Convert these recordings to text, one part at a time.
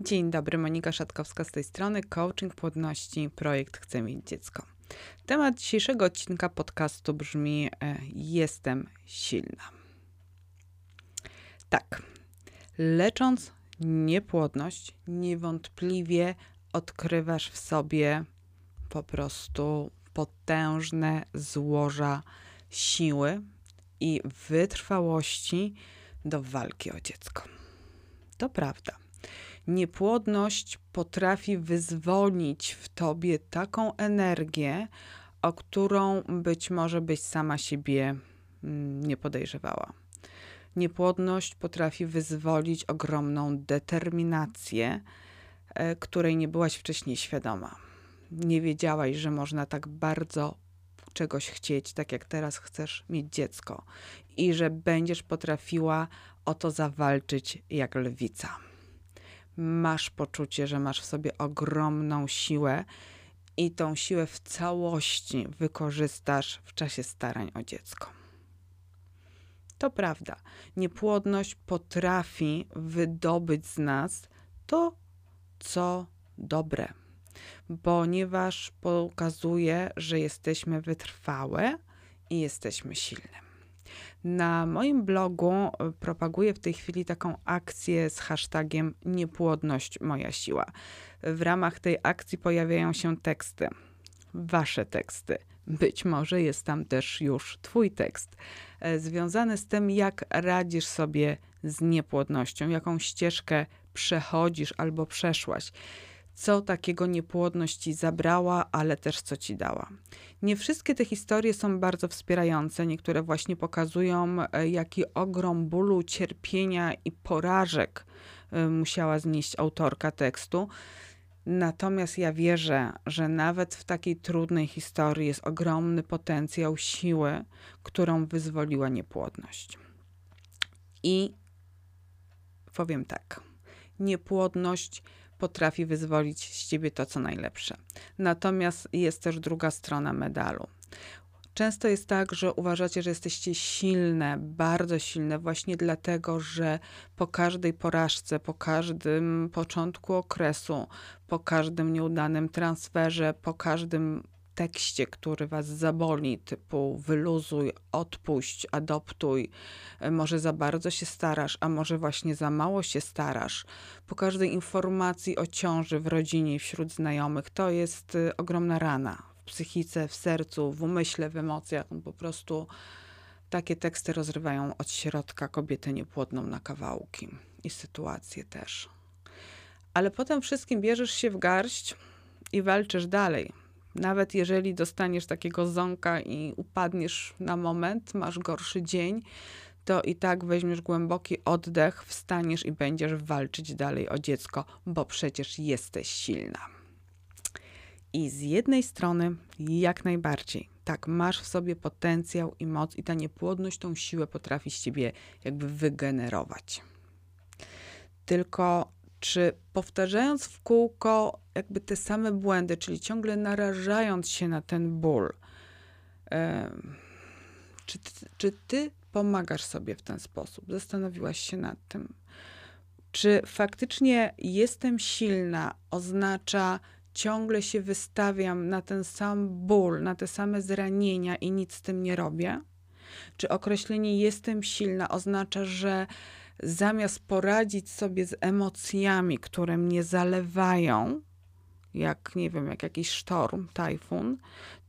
Dzień dobry, Monika Szatkowska z tej strony, coaching płodności, projekt Chcę mieć dziecko. Temat dzisiejszego odcinka podcastu brzmi e, Jestem silna. Tak, lecząc niepłodność, niewątpliwie odkrywasz w sobie po prostu potężne złoża siły i wytrwałości do walki o dziecko. To prawda. Niepłodność potrafi wyzwolić w tobie taką energię, o którą być może byś sama siebie mm, nie podejrzewała. Niepłodność potrafi wyzwolić ogromną determinację, e, której nie byłaś wcześniej świadoma. Nie wiedziałaś, że można tak bardzo czegoś chcieć, tak jak teraz chcesz mieć dziecko, i że będziesz potrafiła o to zawalczyć jak lwica. Masz poczucie, że masz w sobie ogromną siłę i tą siłę w całości wykorzystasz w czasie starań o dziecko. To prawda, niepłodność potrafi wydobyć z nas to, co dobre, ponieważ pokazuje, że jesteśmy wytrwałe i jesteśmy silne. Na moim blogu e, propaguję w tej chwili taką akcję z hashtagiem Niepłodność moja siła. W ramach tej akcji pojawiają się teksty, wasze teksty. Być może jest tam też już Twój tekst, e, związany z tym, jak radzisz sobie z niepłodnością, jaką ścieżkę przechodzisz albo przeszłaś co takiego niepłodność ci zabrała, ale też co ci dała. Nie wszystkie te historie są bardzo wspierające. Niektóre właśnie pokazują, e, jaki ogrom bólu, cierpienia i porażek e, musiała znieść autorka tekstu. Natomiast ja wierzę, że nawet w takiej trudnej historii jest ogromny potencjał siły, którą wyzwoliła niepłodność. I powiem tak: niepłodność potrafi wyzwolić z ciebie to, co najlepsze. Natomiast jest też druga strona medalu. Często jest tak, że uważacie, że jesteście silne, bardzo silne, właśnie dlatego, że po każdej porażce, po każdym początku okresu, po każdym nieudanym transferze, po każdym tekście, który was zaboli, typu wyluzuj, odpuść, adoptuj, e, może za bardzo się starasz, a może właśnie za mało się starasz. Po każdej informacji o ciąży w rodzinie wśród znajomych, to jest e, ogromna rana w psychice, w sercu, w umyśle, w emocjach. Po prostu takie teksty rozrywają od środka kobietę niepłodną na kawałki i sytuacje też. Ale potem wszystkim bierzesz się w garść i walczysz dalej nawet jeżeli dostaniesz takiego ząka i upadniesz na moment, masz gorszy dzień, to i tak weźmiesz głęboki oddech, wstaniesz i będziesz walczyć dalej o dziecko, bo przecież jesteś silna. I z jednej strony, jak najbardziej, tak, masz w sobie potencjał i moc, i ta niepłodność tą siłę potrafi z ciebie jakby wygenerować. Tylko czy powtarzając w kółko jakby te same błędy, czyli ciągle narażając się na ten ból, czy, czy ty pomagasz sobie w ten sposób? Zastanowiłaś się nad tym. Czy faktycznie jestem silna oznacza ciągle się wystawiam na ten sam ból, na te same zranienia i nic z tym nie robię? Czy określenie jestem silna oznacza, że zamiast poradzić sobie z emocjami, które mnie zalewają, jak nie wiem, jak jakiś sztorm, tajfun,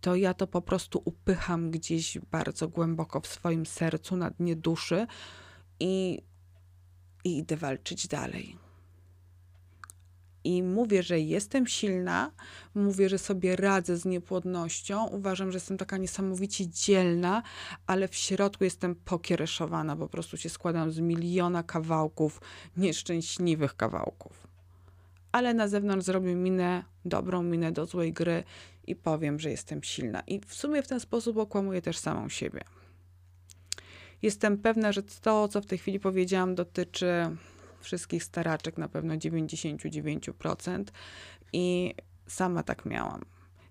to ja to po prostu upycham gdzieś bardzo głęboko w swoim sercu, na dnie duszy i, i idę walczyć dalej i mówię, że jestem silna, mówię, że sobie radzę z niepłodnością, uważam, że jestem taka niesamowicie dzielna, ale w środku jestem pokiereszowana, po prostu się składam z miliona kawałków, nieszczęśliwych kawałków. Ale na zewnątrz zrobię minę, dobrą minę do złej gry i powiem, że jestem silna. I w sumie w ten sposób okłamuję też samą siebie. Jestem pewna, że to, co w tej chwili powiedziałam, dotyczy wszystkich staraczek, na pewno 99%. I sama tak miałam.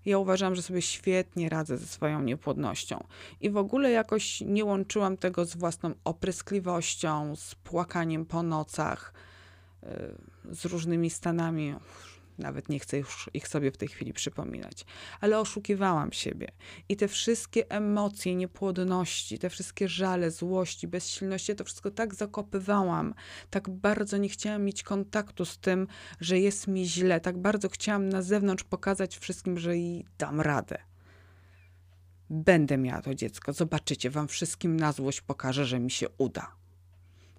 Ja uważam, że sobie świetnie radzę ze swoją niepłodnością. I w ogóle jakoś nie łączyłam tego z własną opryskliwością, z płakaniem po nocach. z różnymi stanami. Nawet nie chcę już ich sobie w tej chwili przypominać, ale oszukiwałam siebie. I te wszystkie emocje niepłodności, te wszystkie żale, złości, bezsilności, to wszystko tak zakopywałam, tak bardzo nie chciałam mieć kontaktu z tym, że jest mi źle, tak bardzo chciałam na zewnątrz pokazać wszystkim, że i dam radę. Będę miała to dziecko, zobaczycie, wam wszystkim na złość pokażę, że mi się uda.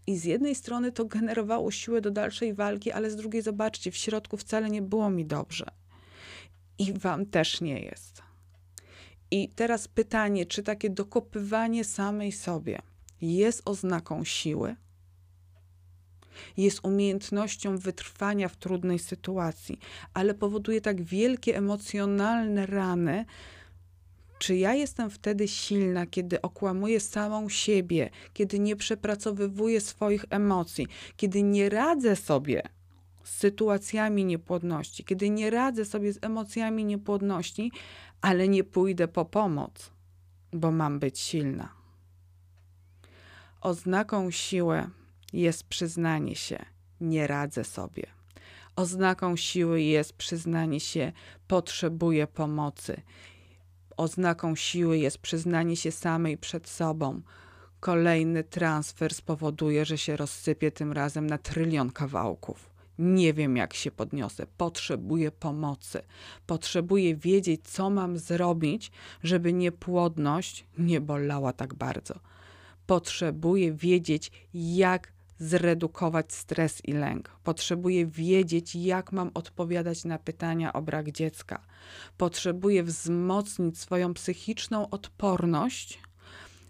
I z jednej strony to generowało siłę do dalszej walki, ale z drugiej zobaczcie, w środku wcale nie było mi dobrze. I wam też nie jest. I teraz pytanie, czy takie dokopywanie samej sobie jest oznaką siły? Jest umiejętnością wytrwania w trudnej sytuacji, ale powoduje tak wielkie emocjonalne rany, czy ja jestem wtedy silna, kiedy okłamuję samą siebie, kiedy nie przepracowywuję swoich emocji, kiedy nie radzę sobie z sytuacjami niepłodności, kiedy nie radzę sobie z emocjami niepłodności, ale nie pójdę po pomoc, bo mam być silna. Oznaką siły jest przyznanie się, nie radzę sobie. Oznaką siły jest przyznanie się, potrzebuję pomocy. Oznaką siły jest przyznanie się samej przed sobą. Kolejny transfer spowoduje, że się rozsypie tym razem na trylion kawałków. Nie wiem, jak się podniosę. Potrzebuję pomocy. Potrzebuję wiedzieć, co mam zrobić, żeby niepłodność nie bolała tak bardzo. Potrzebuję wiedzieć, jak zredukować stres i lęk. Potrzebuję wiedzieć, jak mam odpowiadać na pytania o brak dziecka. Potrzebuję wzmocnić swoją psychiczną odporność,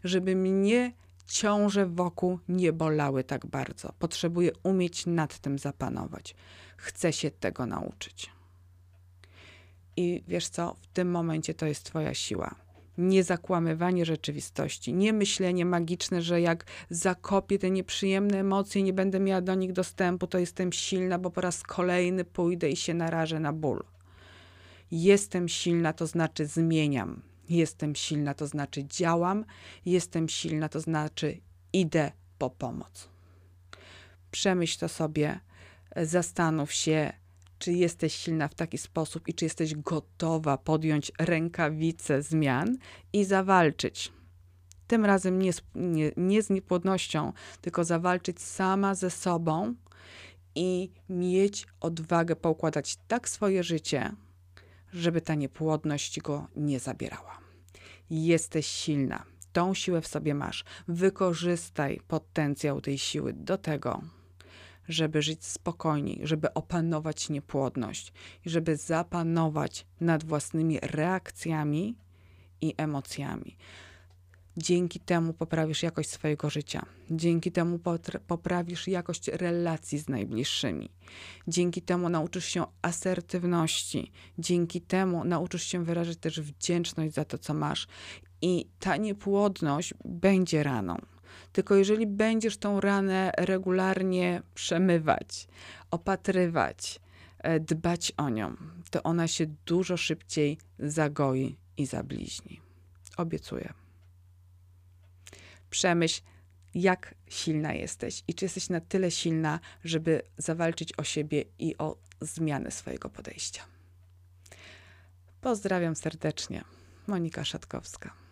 żeby mnie ciąże wokół nie bolały tak bardzo. Potrzebuję umieć nad tym zapanować. Chcę się tego nauczyć. I wiesz co, w tym momencie to jest Twoja siła nie zakłamywanie rzeczywistości, nie myślenie magiczne, że jak zakopię te nieprzyjemne emocje, nie będę miała do nich dostępu, to jestem silna, bo po raz kolejny pójdę i się narażę na ból. Jestem silna, to znaczy zmieniam. Jestem silna, to znaczy działam. Jestem silna, to znaczy idę po pomoc. Przemyśl to sobie, zastanów się, czy jesteś silna w taki sposób i czy jesteś gotowa podjąć rękawice zmian i zawalczyć. Tym razem nie z, nie, nie z niepłodnością, tylko zawalczyć sama ze sobą i mieć odwagę poukładać tak swoje życie, żeby ta niepłodność go nie zabierała. Jesteś silna. Tą siłę w sobie masz. Wykorzystaj potencjał tej siły do tego, żeby żyć spokojniej, żeby opanować niepłodność i żeby zapanować nad własnymi reakcjami i emocjami. Dzięki temu poprawisz jakość swojego życia. Dzięki temu poprawisz jakość relacji z najbliższymi. Dzięki temu nauczysz się asertywności. Dzięki temu nauczysz się wyrażać też wdzięczność za to, co masz. I ta niepłodność będzie raną. Tylko jeżeli będziesz tą ranę regularnie przemywać, opatrywać, e, dbać o nią, to ona się dużo szybciej zagoi i zabliźni. Obiecuję. Przemyśl, jak silna jesteś i czy jesteś na tyle silna, żeby zawalczyć o siebie i o zmianę swojego podejścia. Pozdrawiam serdecznie. Monika Szatkowska.